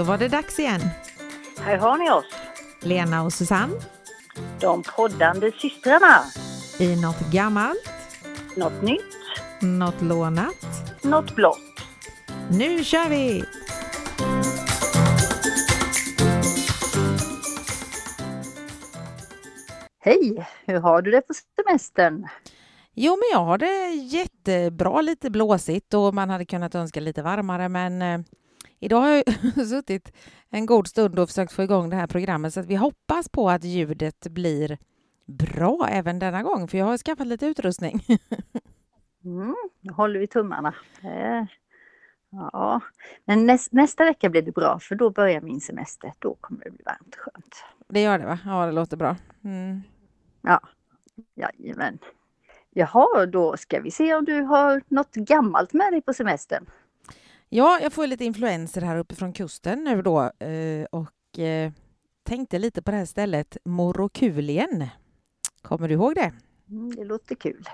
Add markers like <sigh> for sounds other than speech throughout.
Då var det dags igen. Här har ni oss, Lena och Susanne de poddande systrarna. i något gammalt, Något nytt, något lånat. något blått. Nu kör vi! Hej! Hur har du det på semestern? Jo, men jag har det jättebra, lite blåsigt och man hade kunnat önska lite varmare, men eh, idag har jag <laughs> suttit en god stund och försökt få igång det här programmet så att vi hoppas på att ljudet blir bra även denna gång, för jag har skaffat lite utrustning. <laughs> Mm, nu håller vi tummarna. Eh, ja, men näs, nästa vecka blir det bra för då börjar min semester. Då kommer det bli varmt och skönt. Det gör det, va? Ja, det låter bra. Mm. Ja, jajamän. Jaha, då ska vi se om du har något gammalt med dig på semestern. Ja, jag får lite influenser här uppe från kusten nu då eh, och eh, tänkte lite på det här stället Morokulien. Kommer du ihåg det? Mm, det låter kul.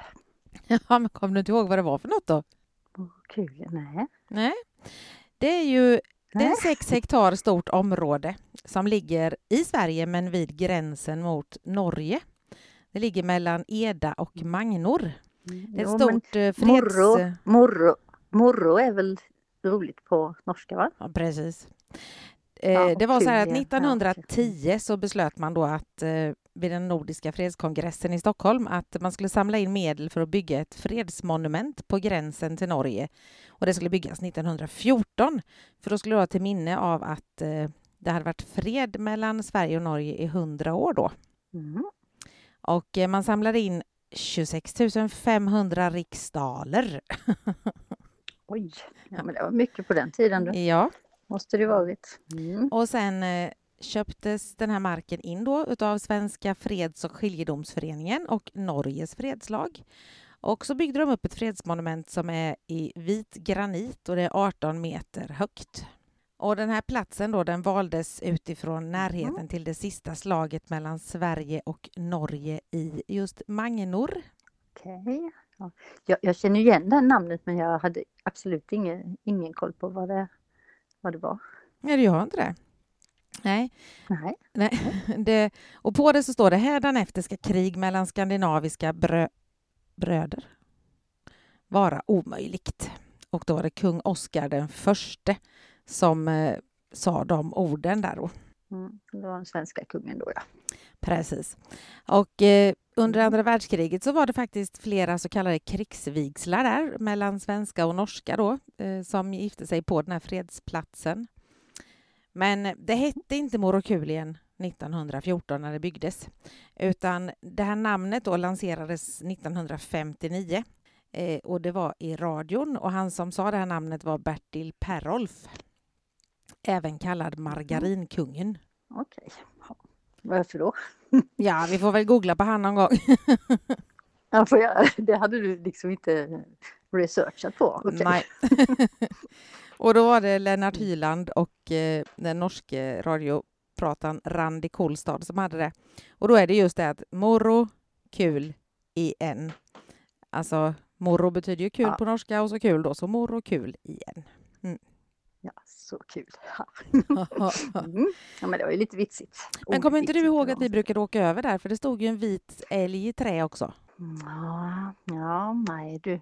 <laughs> Ja, men kommer du inte ihåg vad det var för något då? Kul, nej. Nej, det är ju det är sex hektar stort område som ligger i Sverige men vid gränsen mot Norge. Det ligger mellan Eda och Magnor. Det är ett Jo, stort eh, freds... Morro, morro, morro är väl roligt på norska va? Ja, precis. Eh, Ja, det var så här att kul, ja. Ja, 1910 så beslöt man då att eh, vid den nordiska fredskongressen i Stockholm att man skulle samla in medel för att bygga ett fredsmonument på gränsen till Norge. Och det skulle byggas 1914. För då skulle det vara till minne av att eh, det hade varit fred mellan Sverige och Norge i 100 år då. Mm. Och man samlade in 26 500 riksdaler. <laughs> Oj, ja, men det var mycket på den tiden. Då. Ja. Måste det varit. Mm. Och sen eh, köptes den här marken in då utav Svenska freds och skiljedomsföreningen och Norges fredslag. Och så byggde de upp ett fredsmonument som är i vit granit och det är 18 meter högt. Och den här platsen då, den valdes utifrån närheten till det sista slaget mellan Sverige och Norge i just Magnor. Okej. Ja. Jag, jag känner igen det namnet men jag hade absolut ingen, ingen koll på vad det, vad det var. Nej, du har inte det? Nej. Nej. Nej. <laughs> Det, och på det så står det hädanefter ska krig mellan skandinaviska brö, bröder vara omöjligt. Och då var det kung Oscar den förste som eh, sa de orden där. Då. Mm. Det var den svenska kungen då ja. Precis. Och eh, under andra världskriget så var det faktiskt flera så kallade krigsvigslar där mellan svenska och norska då eh, som gifte sig på den här fredsplatsen. Men det hette inte Morokulien 1914 när det byggdes utan det här namnet då lanserades 1959 eh, och det var i radion och han som sa det här namnet var Bertil Perolf även kallad Margarinkungen. Okej. Ja. Varför då? Ja, vi får väl googla på han någon gång. <laughs> Jag får göra. Det hade du liksom inte researchat på. Okej. Nej. <laughs> och då var det Lennart Hyland och eh, den norske radiopratan Randi Kolstad som hade det. Och då är det just det att moro, kul, igen. Alltså, moro betyder ju kul Ja. på norska och så kul då, så moro, kul, igen. Ja, så kul. <laughs> Mm. ja, men det var ju lite vitsigt. Men kommer inte du ihåg att man brukade åka över där? För det stod ju en vit älg i trä också. Ja, ja, nej du.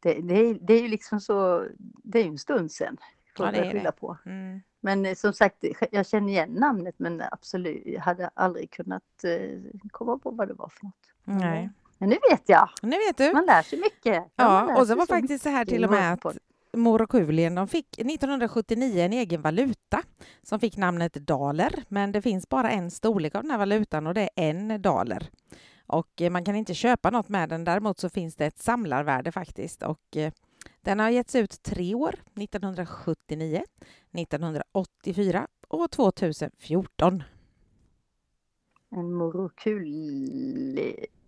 Det, det, är, det är ju liksom så, det är ju en stund sedan. Ja, det är det. på. Mm. Men eh, som sagt, jag känner igen namnet men absolut, jag hade aldrig kunnat eh, komma på vad det var för något. Nej. Men nu vet jag, Nu vet du. man lär sig mycket. Ja, och så var faktiskt så här till och med att. Morokulien, de fick 1979 en egen valuta som fick namnet daler, men det finns bara en storlek av den här valutan och det är en daler. Och eh, man kan inte köpa något med den, däremot så finns det ett samlarvärde faktiskt. Och eh, den har getts ut tre år, 1979, 1984 och 2014. En morokul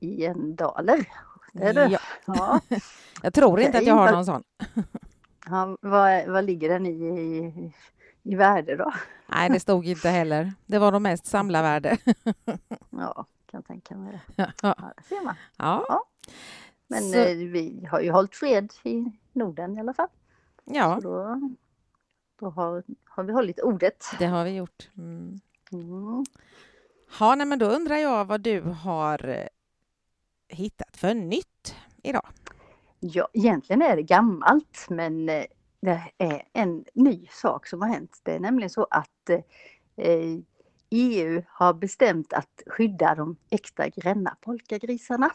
i en daler. Ja, Ja. <laughs> jag tror inte att jag har någon sån. <laughs> Ja, vad, vad ligger den i, i, i värde då? Nej, det stod inte heller. Det var nog mest samlarvärde. <laughs> Ja, kan tänka mig det. Ja. Ja, det ser man. Ja. Men Så- eh, vi har ju hållit fred i Norden i alla fall. ja. Så då, Då har, har vi hållit ordet. Det har vi gjort. Mm. Mm. Ja, nej, men då undrar jag vad du har eh, hittat för nytt idag. Ja, egentligen är det gammalt, men eh, det är en ny sak som har hänt. Det är nämligen så att eh, EU har bestämt att skydda de äkta gränna polkagrisarna.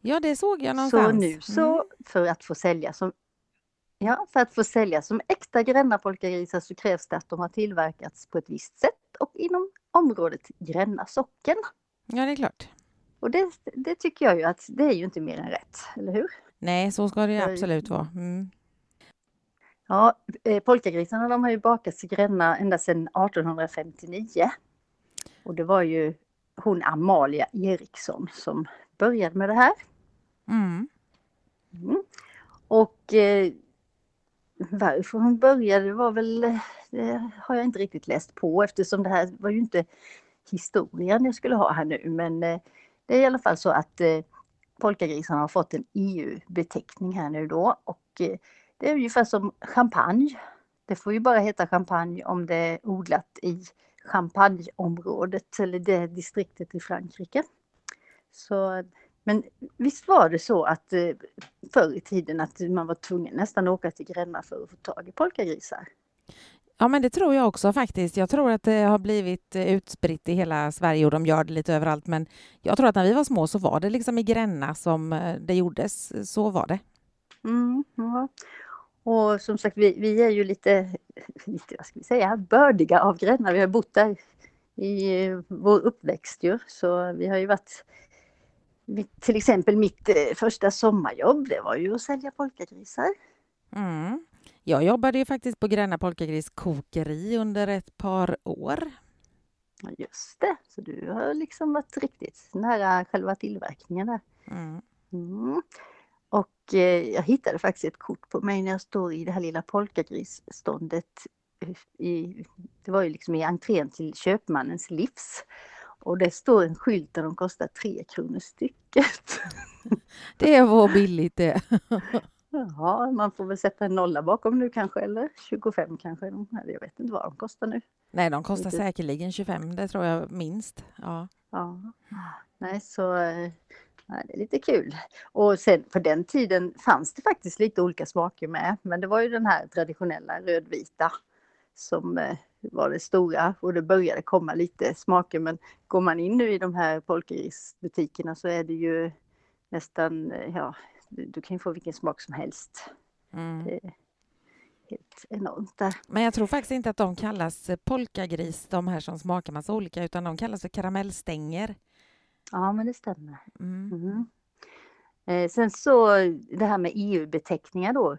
Ja, det såg jag någonstans. Så nu så, Mm. för att få sälja som Ja, för att få sälja som äkta gränna polkagrisar så krävs det att de har tillverkats på ett visst sätt och inom området Gränna socken. Ja, det är klart. Och det, det tycker jag ju att det är ju inte mer än rätt, eller hur? Nej, så ska det absolut vara. Mm. Ja, eh, polkagrisarna de har ju bakats i Gränna ända sedan 1859. Och det var ju hon Amalia Eriksson som började med det här. Mm. Mm. Och eh, varför hon började var väl, eh, det har jag inte riktigt läst på eftersom det här var ju inte historien jag skulle ha här nu men eh, det är i alla fall så att eh, polkagrisarna har fått en EU-beteckning här nu då och eh, det är ungefär som champagne. Det får ju bara heta champagne om det är odlat i Champagneområdet eller det distriktet i Frankrike. Så, men visst var det så att eh, förr i tiden att man var tvungen nästan åka till Gränna för att få tag i polkagrisar. Ja, men det tror jag också faktiskt. Jag tror att det har blivit eh, utspritt i hela Sverige och de gör det lite överallt. Men jag tror att när vi var små så var det liksom i Gränna som eh, det gjordes. Så var det. Mm, ja. Och som sagt, vi, vi är ju lite, <laughs> lite, vad ska vi säga, bördiga av Gränna. Vi har bott där i eh, vår uppväxt ju, så vi har ju varit till exempel mitt första sommarjobb, det var ju att sälja polkagrisar. Mm. Jag jobbade ju faktiskt på Gränna polkagris kokeri under ett par år. Just det, så du har liksom varit riktigt nära själva tillverkningen där. Mm. Mm. Och eh, jag hittade faktiskt ett kort på mig när jag står i det här lilla polkagrisståndet. eh, I, det var ju liksom i entrén till Köpmannens livs. Och det står en skylt där de kostar tre kronor stycket. <laughs> Det var billigt det. <laughs> Ja, man får väl sätta en nolla bakom nu kanske, eller 25 kanske. Eller jag vet inte vad de kostar nu. Nej, de kostar Lite- säkerligen 25, det tror jag minst. Ja. Ja. Nej, så eh, nej, det är lite kul. Och sen på den tiden fanns det faktiskt lite olika smaker med. Men det var ju den här traditionella rödvita som eh, var det stora och det började komma lite smaker. Men går man in nu i de här polkagrisbutikerna så är det ju nästan, eh, ja, du, kan ju få vilken smak som helst. Mm. Det är helt enormt där. Men jag tror faktiskt inte att de kallas polkagris, de här som smakar massa olika, utan de kallas för karamellstänger. Ja, men det stämmer. Mm. Mm. Eh, sen så det här med EU-beteckningar då.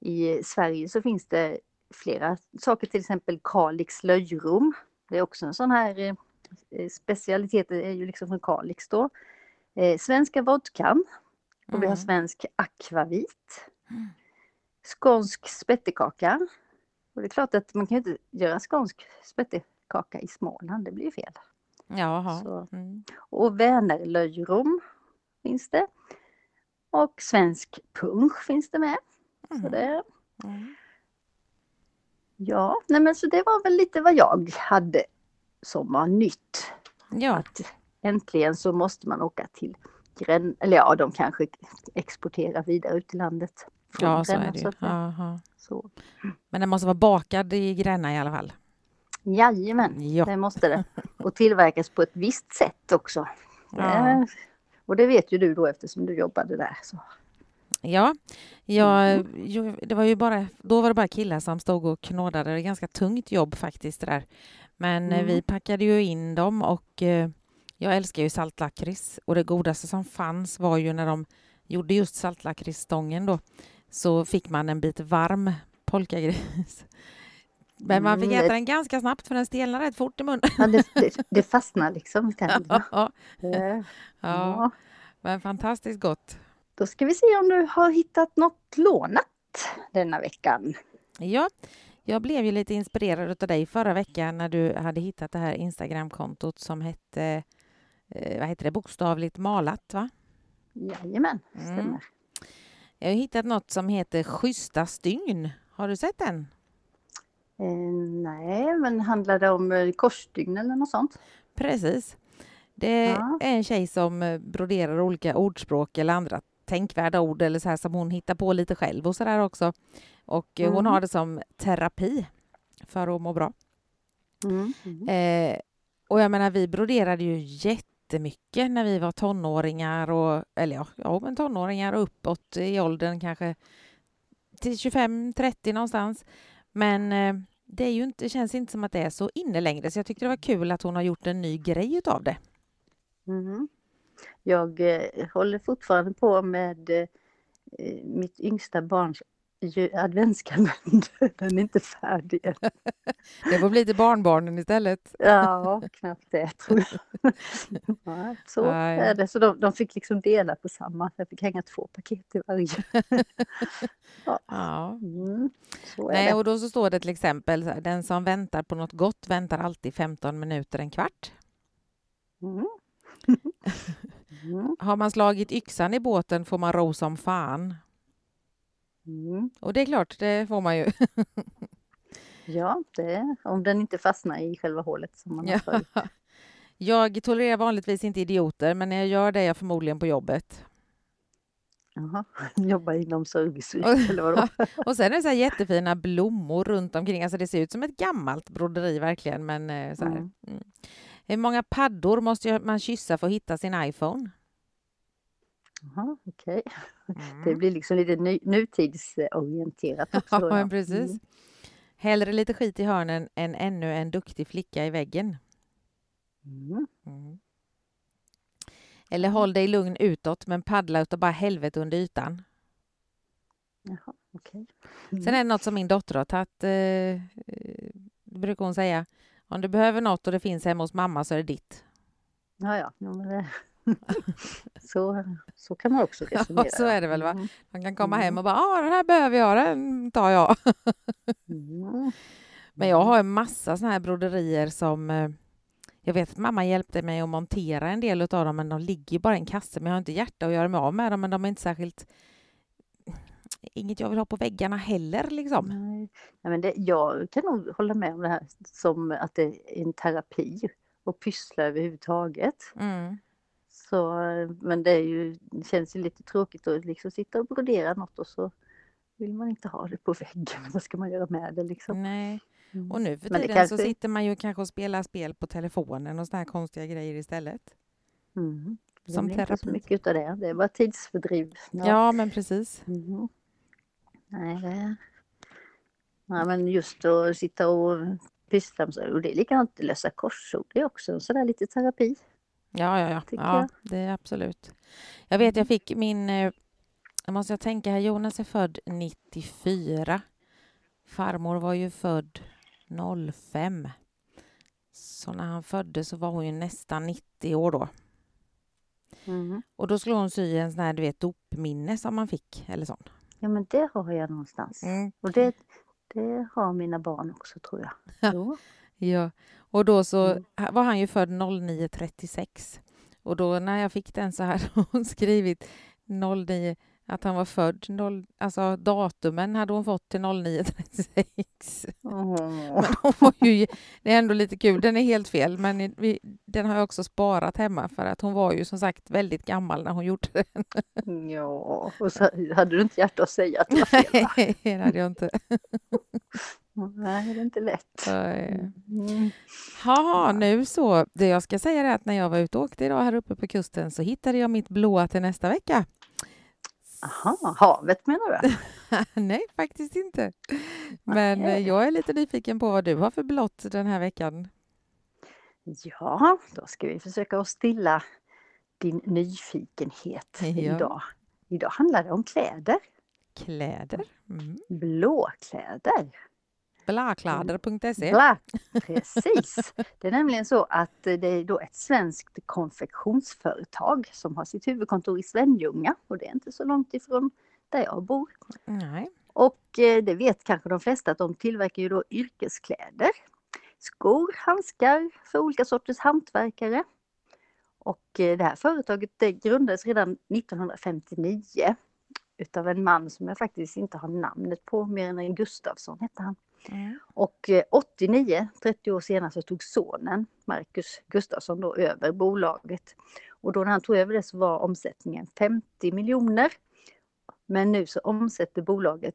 I Sverige så finns det flera saker, till exempel Kalix löjrom. Det är också en sån här eh, specialitet, det är ju liksom från Kalix då. Eh, svenska vodkan och vi har Mm. svensk akvavit. Mm. Skånsk spettekaka. Och det är klart att man kan inte göra skånsk spettekaka i Småland, det blir ju fel. Jaha. Så. Mm. Och Vänerlöjrom finns det. Och svensk punsch finns det med. Så Mm. det, Mm. ja, nej men så det var väl lite vad jag hade som var nytt. Ja, Att äntligen så måste man åka till Gränna, eller ja, de kanske exporterar vidare ut i landet. ja så Gränna, är det ju. Jaha. Så. Men den måste vara bakad i Gränna i alla fall. Jajamän, Ja. det måste det. Och tillverkas på ett visst sätt också. Ja. Eh, Och det vet ju du då eftersom du jobbade där. Så. Ja, jag, Mm. det var ju bara, då var det bara killar som stod och knådade. Det är ganska tungt jobb faktiskt det där. Men eh, Mm. vi packade ju in dem och eh, jag älskar ju saltlakrits och det godaste som fanns var ju när de gjorde just saltlakritsstången då så fick man en bit varm polkagris. Men man fick Mm, äta den ganska snabbt för den stelnade rätt fort i munnen. Ja, det, det, det fastnar liksom i <laughs> tänderna. ja, ja, Ja. men fantastiskt gott. Då ska vi se om du har hittat något lånat denna veckan. Ja, jag blev ju lite inspirerad av dig förra veckan när du hade hittat det här Instagramkontot som hette, vad heter det, bokstavligt malat va? Jajamän, Mm. stämmer. Jag har hittat något som heter Schyssta stygn. Har du sett den? Eh, nej, men handlar det om eh, korsstygn eller något sånt? Precis. Det Ja. är en tjej som eh, broderar olika ordspråk eller andra tänkvärda ord eller så här som hon hittar på lite själv och så där också. Och eh, hon Mm. har det som terapi för att må bra. Mm. Mm. Eh, och jag menar, vi broderade ju jättemycket när vi var tonåringar och eller ja, ja men tonåringar och uppåt i åldern kanske till 25-30 någonstans. Men eh, det är ju inte, känns inte som att det är så inne längre så jag tyckte det var kul att hon har gjort en ny grej utav det. Mm. Jag eh, håller fortfarande på med eh, mitt yngsta barns adventskalender. <laughs> Den är inte färdig än. <laughs> Det får bli till barnbarnen istället. <laughs> Ja, knappt det tror jag. Ja, så Ja, ja. är det. Så de, de fick liksom dela på samma. Jag fick hänga två paket i varje. Ja. Mm, så är Nej, det. och då så står det till exempel den som väntar på något gott väntar alltid 15 minuter, en kvart. Mm. Mm, Har man slagit yxan i båten får man ro som fan. Mm. Och det är klart, det får man ju. <laughs> Ja, det, om den inte fastnar i själva hålet som man har Ja. <laughs> Jag tolererar vanligtvis inte idioter, men när jag gör det är jag förmodligen på jobbet. Jaha, <laughs> jobba inom service eller vadå? Och sen är det så jättefina blommor runt omkring. Alltså det ser ut som ett gammalt broderi verkligen, men eh, så här. Mm. Mm. Hur många paddor måste man kyssa för att hitta sin iPhone? Jaha, okej. <laughs> Mm. Det blir liksom lite ny, nutidsorienterat <laughs> också. Ja, precis. Mm. Hellre lite skit i hörnen än ännu en duktig flicka i väggen. Mm. Mm. Eller håll dig lugn utåt, men paddla utav bara helvete under ytan. Jaha, okej. Sen är det något som min dotter har tagit, eh, eh, brukar hon säga. Om du behöver något och det finns hemma hos mamma så är det ditt. Ja, ja. ja. <laughs> så, så kan man också resonera. så är det väl, va? Mm. Man kan komma Mm. hem och bara, ja den här behöver jag, den tar jag. Mm. Men jag har en massa såna här broderier som eh, jag vet att mamma hjälpte mig att montera en del av dem, men de ligger bara i en kasse. Men jag har inte hjärta att göra mig av med dem, men de är inte särskilt... Inget jag vill ha på väggarna heller, liksom. Nej. Ja, men det, jag kan nog hålla med om det här som att det är en terapi och pyssla överhuvudtaget. Mm. Så, men det, är ju, det känns ju lite tråkigt att liksom sitta och brodera något och så vill man inte ha det på väggen. <laughs> Vad ska man göra med det liksom? Nej. Mm. Och nu för tiden så kanske- sitter man ju kanske och spelar spel på telefonen och såna här konstiga grejer istället. Mm. Det Som blir inte så terapi. mycket utav det. Det är bara tidsfördriv. Ja, men precis. Mhm. Nej, det... Nej, men just att sitta och pyssla med så- och det är likadant att lösa korsord. Det är också sådär lite terapi. Ja, ja, ja. Ja jag. det är absolut. Jag vet, jag fick min... eh, Jag måste jag tänka här, Jonas är född 94. Farmor var ju född 05. Så när han föddes så var hon ju nästan 90 år då. Mhm. Och då skulle hon sy en sån här, du vet, dopminne som man fick, eller sån. Ja, men det har jag någonstans. Mm. Och det, det har mina barn också tror jag. Jo. Ja, och då så Mm. var han ju född 0936. Och då när jag fick den så här <laughs> hon skrivit 09, att han var född, 0, alltså datumen hade hon fått till 0936. Åh. Men hon var ju, det är ändå lite kul, den är helt fel, men vi, den har jag också sparat hemma för att hon var ju som sagt väldigt gammal när hon gjorde den. Ja, och så hade du inte hjärta att säga att det var fel. va? <laughs> Nej, det hade jag inte. <laughs> Nej, det är inte lätt. Eh, Mm. Nu så. Det jag ska säga är att när jag var ute och åkte idag här uppe på kusten så hittade jag mitt blåa till nästa vecka. Aha, havet menar du? <laughs> Nej, faktiskt inte. Men eh, Nej. jag är lite nyfiken på vad du har för blått den här veckan. Ja, då ska vi försöka att stilla din nyfikenhet Ja. idag. Idag handlar det om kläder. Kläder. Mm. Blåkläder. Blakläder.se. Bla, precis. Det är nämligen så att eh, det är då ett svenskt konfektionsföretag som har sitt huvudkontor i Svenljunga och det är inte så långt ifrån där jag bor. Nej. Och eh, det vet kanske de flesta att de tillverkar ju då yrkeskläder. Skor, handskar för olika sorters hantverkare. Och eh, det här företaget det grundades redan 1959 utav en man som jag faktiskt inte har namnet på mer än en Gustafsson hette han. Mm. Och eh, 89, 30 år senare, så tog sonen Marcus Gustafsson då över bolaget. Och då när han tog över det så var omsättningen 50 miljoner. Men nu så omsätter bolaget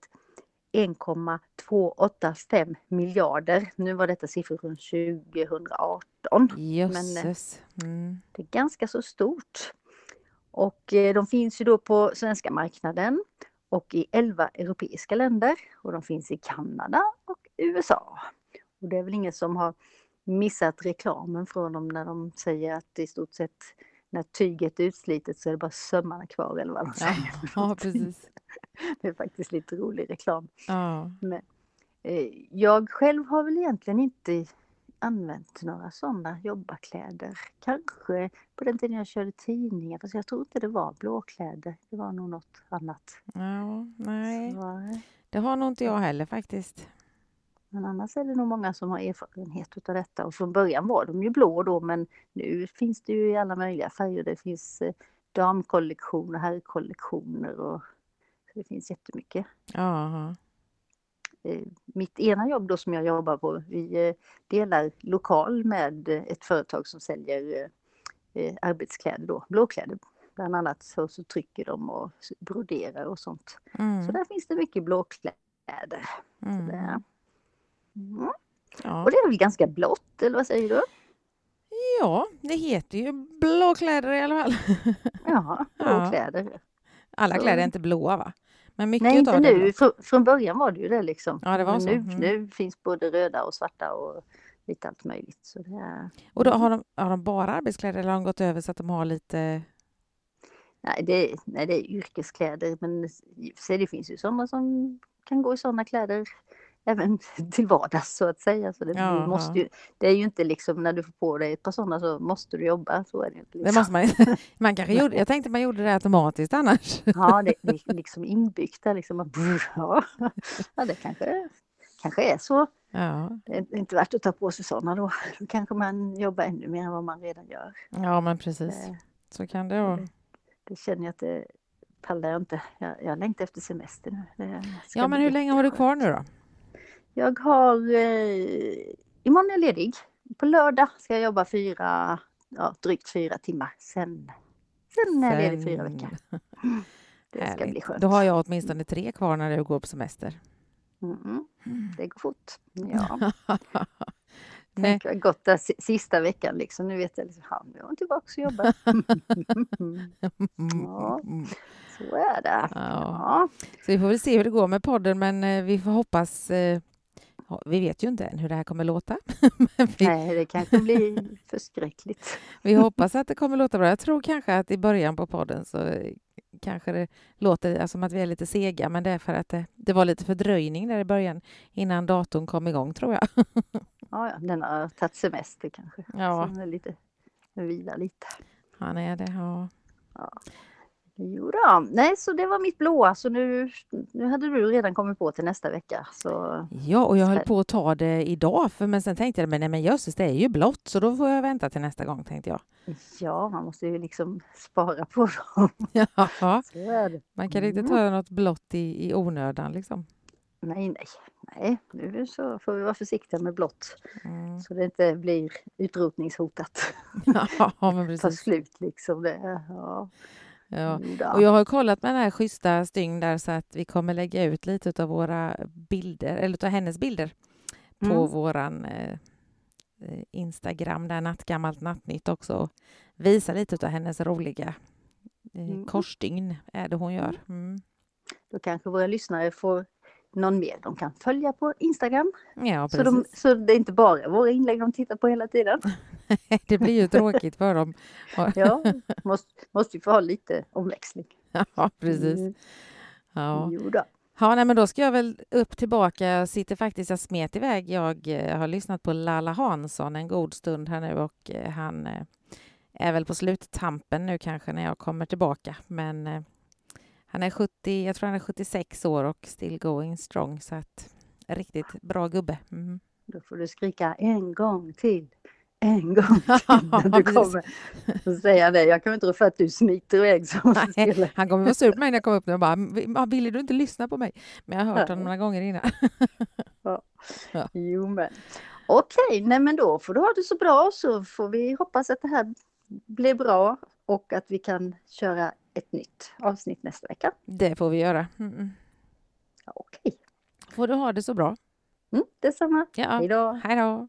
1,285 miljarder. Nu var detta siffror från 2018. Jösses. Mm. Det är ganska så stort. Och eh, de finns ju då på svenska marknaden och i 11 europeiska länder och de finns i Kanada och USA. Och det är väl ingen som har missat reklamen från dem när de säger att i stort sett när tyget är utslitet så är det bara sömmarna kvar eller vad de säger. <laughs> ja, precis. Det är faktiskt lite rolig reklam. Ja. Men, eh, jag själv har väl egentligen inte använt några sådana jobbarkläder. Kanske på den tiden jag körde tidningar, fast jag tror inte det var blåkläder. Det var nog något annat. ja, nej. Så, eh, Det har nog inte jag heller faktiskt. men annars är det nog många som har erfarenhet utav detta. Och från början var de ju blå då, men nu finns det ju i alla möjliga färger. Det finns eh, damkollektioner, herrkollektioner och det finns jättemycket. Ja, mitt ena jobb då som jag jobbar på, vi eh, delar lokal med ett företag som säljer eh, eh, arbetskläder då, blåkläder. Bland annat så, så trycker de och broderar och sånt. Så mm. där finns det mycket blåkläder. Så Mm. mm. Ja. Och det är väl ganska blått, eller vad säger du? ja, det heter ju blåkläder i alla fall. Ja, <laughs> Ja. blåkläder. Alla Så- kläder är inte blåa va? Men mycket Nej, inte det nu. Frå, från början var det ju det liksom. Ja, det var Men så. nu, Mm. nu finns både röda och svarta och lite allt möjligt. Så det är... Och då har de, har de bara arbetskläder eller har de gått över så att de har lite... Nej det, nej, det är yrkeskläder men sig, det finns ju sådana som kan gå i sådana kläder även <laughs> till vardags så att säga. Så det, Jaha. måste ju, det är ju inte liksom när du får på dig ett par sådana så måste du jobba. Så är det, inte Det liksom. måste man, <laughs> man kanske gjorde, jag tänkte man gjorde det automatiskt annars. Ja, det, det är liksom inbyggt där liksom. Ja, <laughs> ja det kanske, kanske är så. Ja, Det är inte värt att ta på sig sådana då. Då kanske man jobbar ännu mer än vad man redan gör. ja men precis. Det, Så kan det vara. det känner jag att det pallar jag inte. Jag, jag längtar efter semester nu. Det Ja, men hur länge har du kvar nu då? Jag har... Eh, imorgon är jag ledig. På lördag ska jag jobba fyra, ja, drygt fyra timmar. Sen, sen är jag ledig fyra veckor. <laughs> Det ska bli skönt. Då har jag åtminstone tre kvar när du går på semester. Mm, det går fort. <laughs> Ja. Tänk, har gått där si- sista veckan liksom. Nu vet jag liksom, ja, nu är tillbaka och jobbar. <laughs> Ja. Mm. Så är det. Ja. Ja. Så vi får väl se hur det går med podden, men eh, vi får hoppas... eh, Vi vet ju inte än hur det här kommer låta. <laughs> Vi, Nej, det kanske blir förskräckligt. <laughs> vi hoppas att det kommer låta bra. Jag tror kanske att i början på podden så eh, kanske det låter som att vi är lite sega, men det är för att det, det var lite fördröjning där i början innan datorn kom igång, tror jag. <laughs> Ja, ja, den har tagit semester kanske. Ja. Så den är lite, den vilar lite. Han är det, ja. Jo då. nej så det var mitt blåa så nu, nu hade du redan kommit på till nästa vecka. Så Ja, och jag höll på att ta det idag, för, men sen tänkte jag men, nej, men jösses, det är ju blått, så då får jag vänta till nästa gång, tänkte jag. ja, man måste ju liksom spara på dem. <laughs> Ja, man kan inte Mm. ta något blått i, i onödan, liksom. Nej, nej, nej, nu så får vi vara försiktiga med blått Mm. så det inte blir utrotningshotat. <laughs> Ja, men <laughs> Ta precis. slut liksom. Det, ja. Ja. Jo då. Och jag har kollat med den här schyssta Styng där så att vi kommer lägga ut lite av våra bilder, eller av hennes bilder på Mm. våran eh, eh, Instagram, där Nattgammalt Nattnytt också. och Visa lite av hennes roliga eh, Mm. korsstygn är det hon gör. Mm. Då kanske våra lyssnare får någon mer de kan följa på Instagram. Ja, Så, precis. de, så det är inte bara våra inlägg de tittar på hela tiden. <laughs> Det blir ju tråkigt för dem. <laughs> Ja, måste, måste ju få ha lite omväxling. Ja, precis. Mm. Ja. Jo då. Ja, nej, men då ska jag väl upp tillbaka. Jag sitter faktiskt, jag smet iväg. Jag eh, har lyssnat på Lalla Hansson en god stund här nu och eh, han eh, är väl på sluttampen nu kanske när jag kommer tillbaka. Men han är 70, jag tror han är 76 år och still going strong så att riktigt bra gubbe. Mm. Då får du skrika en gång till. en gång <laughs> till när du kommer att säga det. Jag kan inte tro för att du smiter iväg som <laughs> Nej, han kommer vara sur på mig när jag kommer upp nu och bara "Va, ville du inte lyssna på mig? Men jag har hört honom några gånger innan. <laughs> Jo men. Okej, nej men då får du ha det så bra så får vi hoppas att det här blir bra och att vi kan köra ett nytt avsnitt nästa vecka. Det får vi göra. Mm, mm. Okej, Får du ha det så bra. mm, detsamma. Ja. Hej då. Hej då.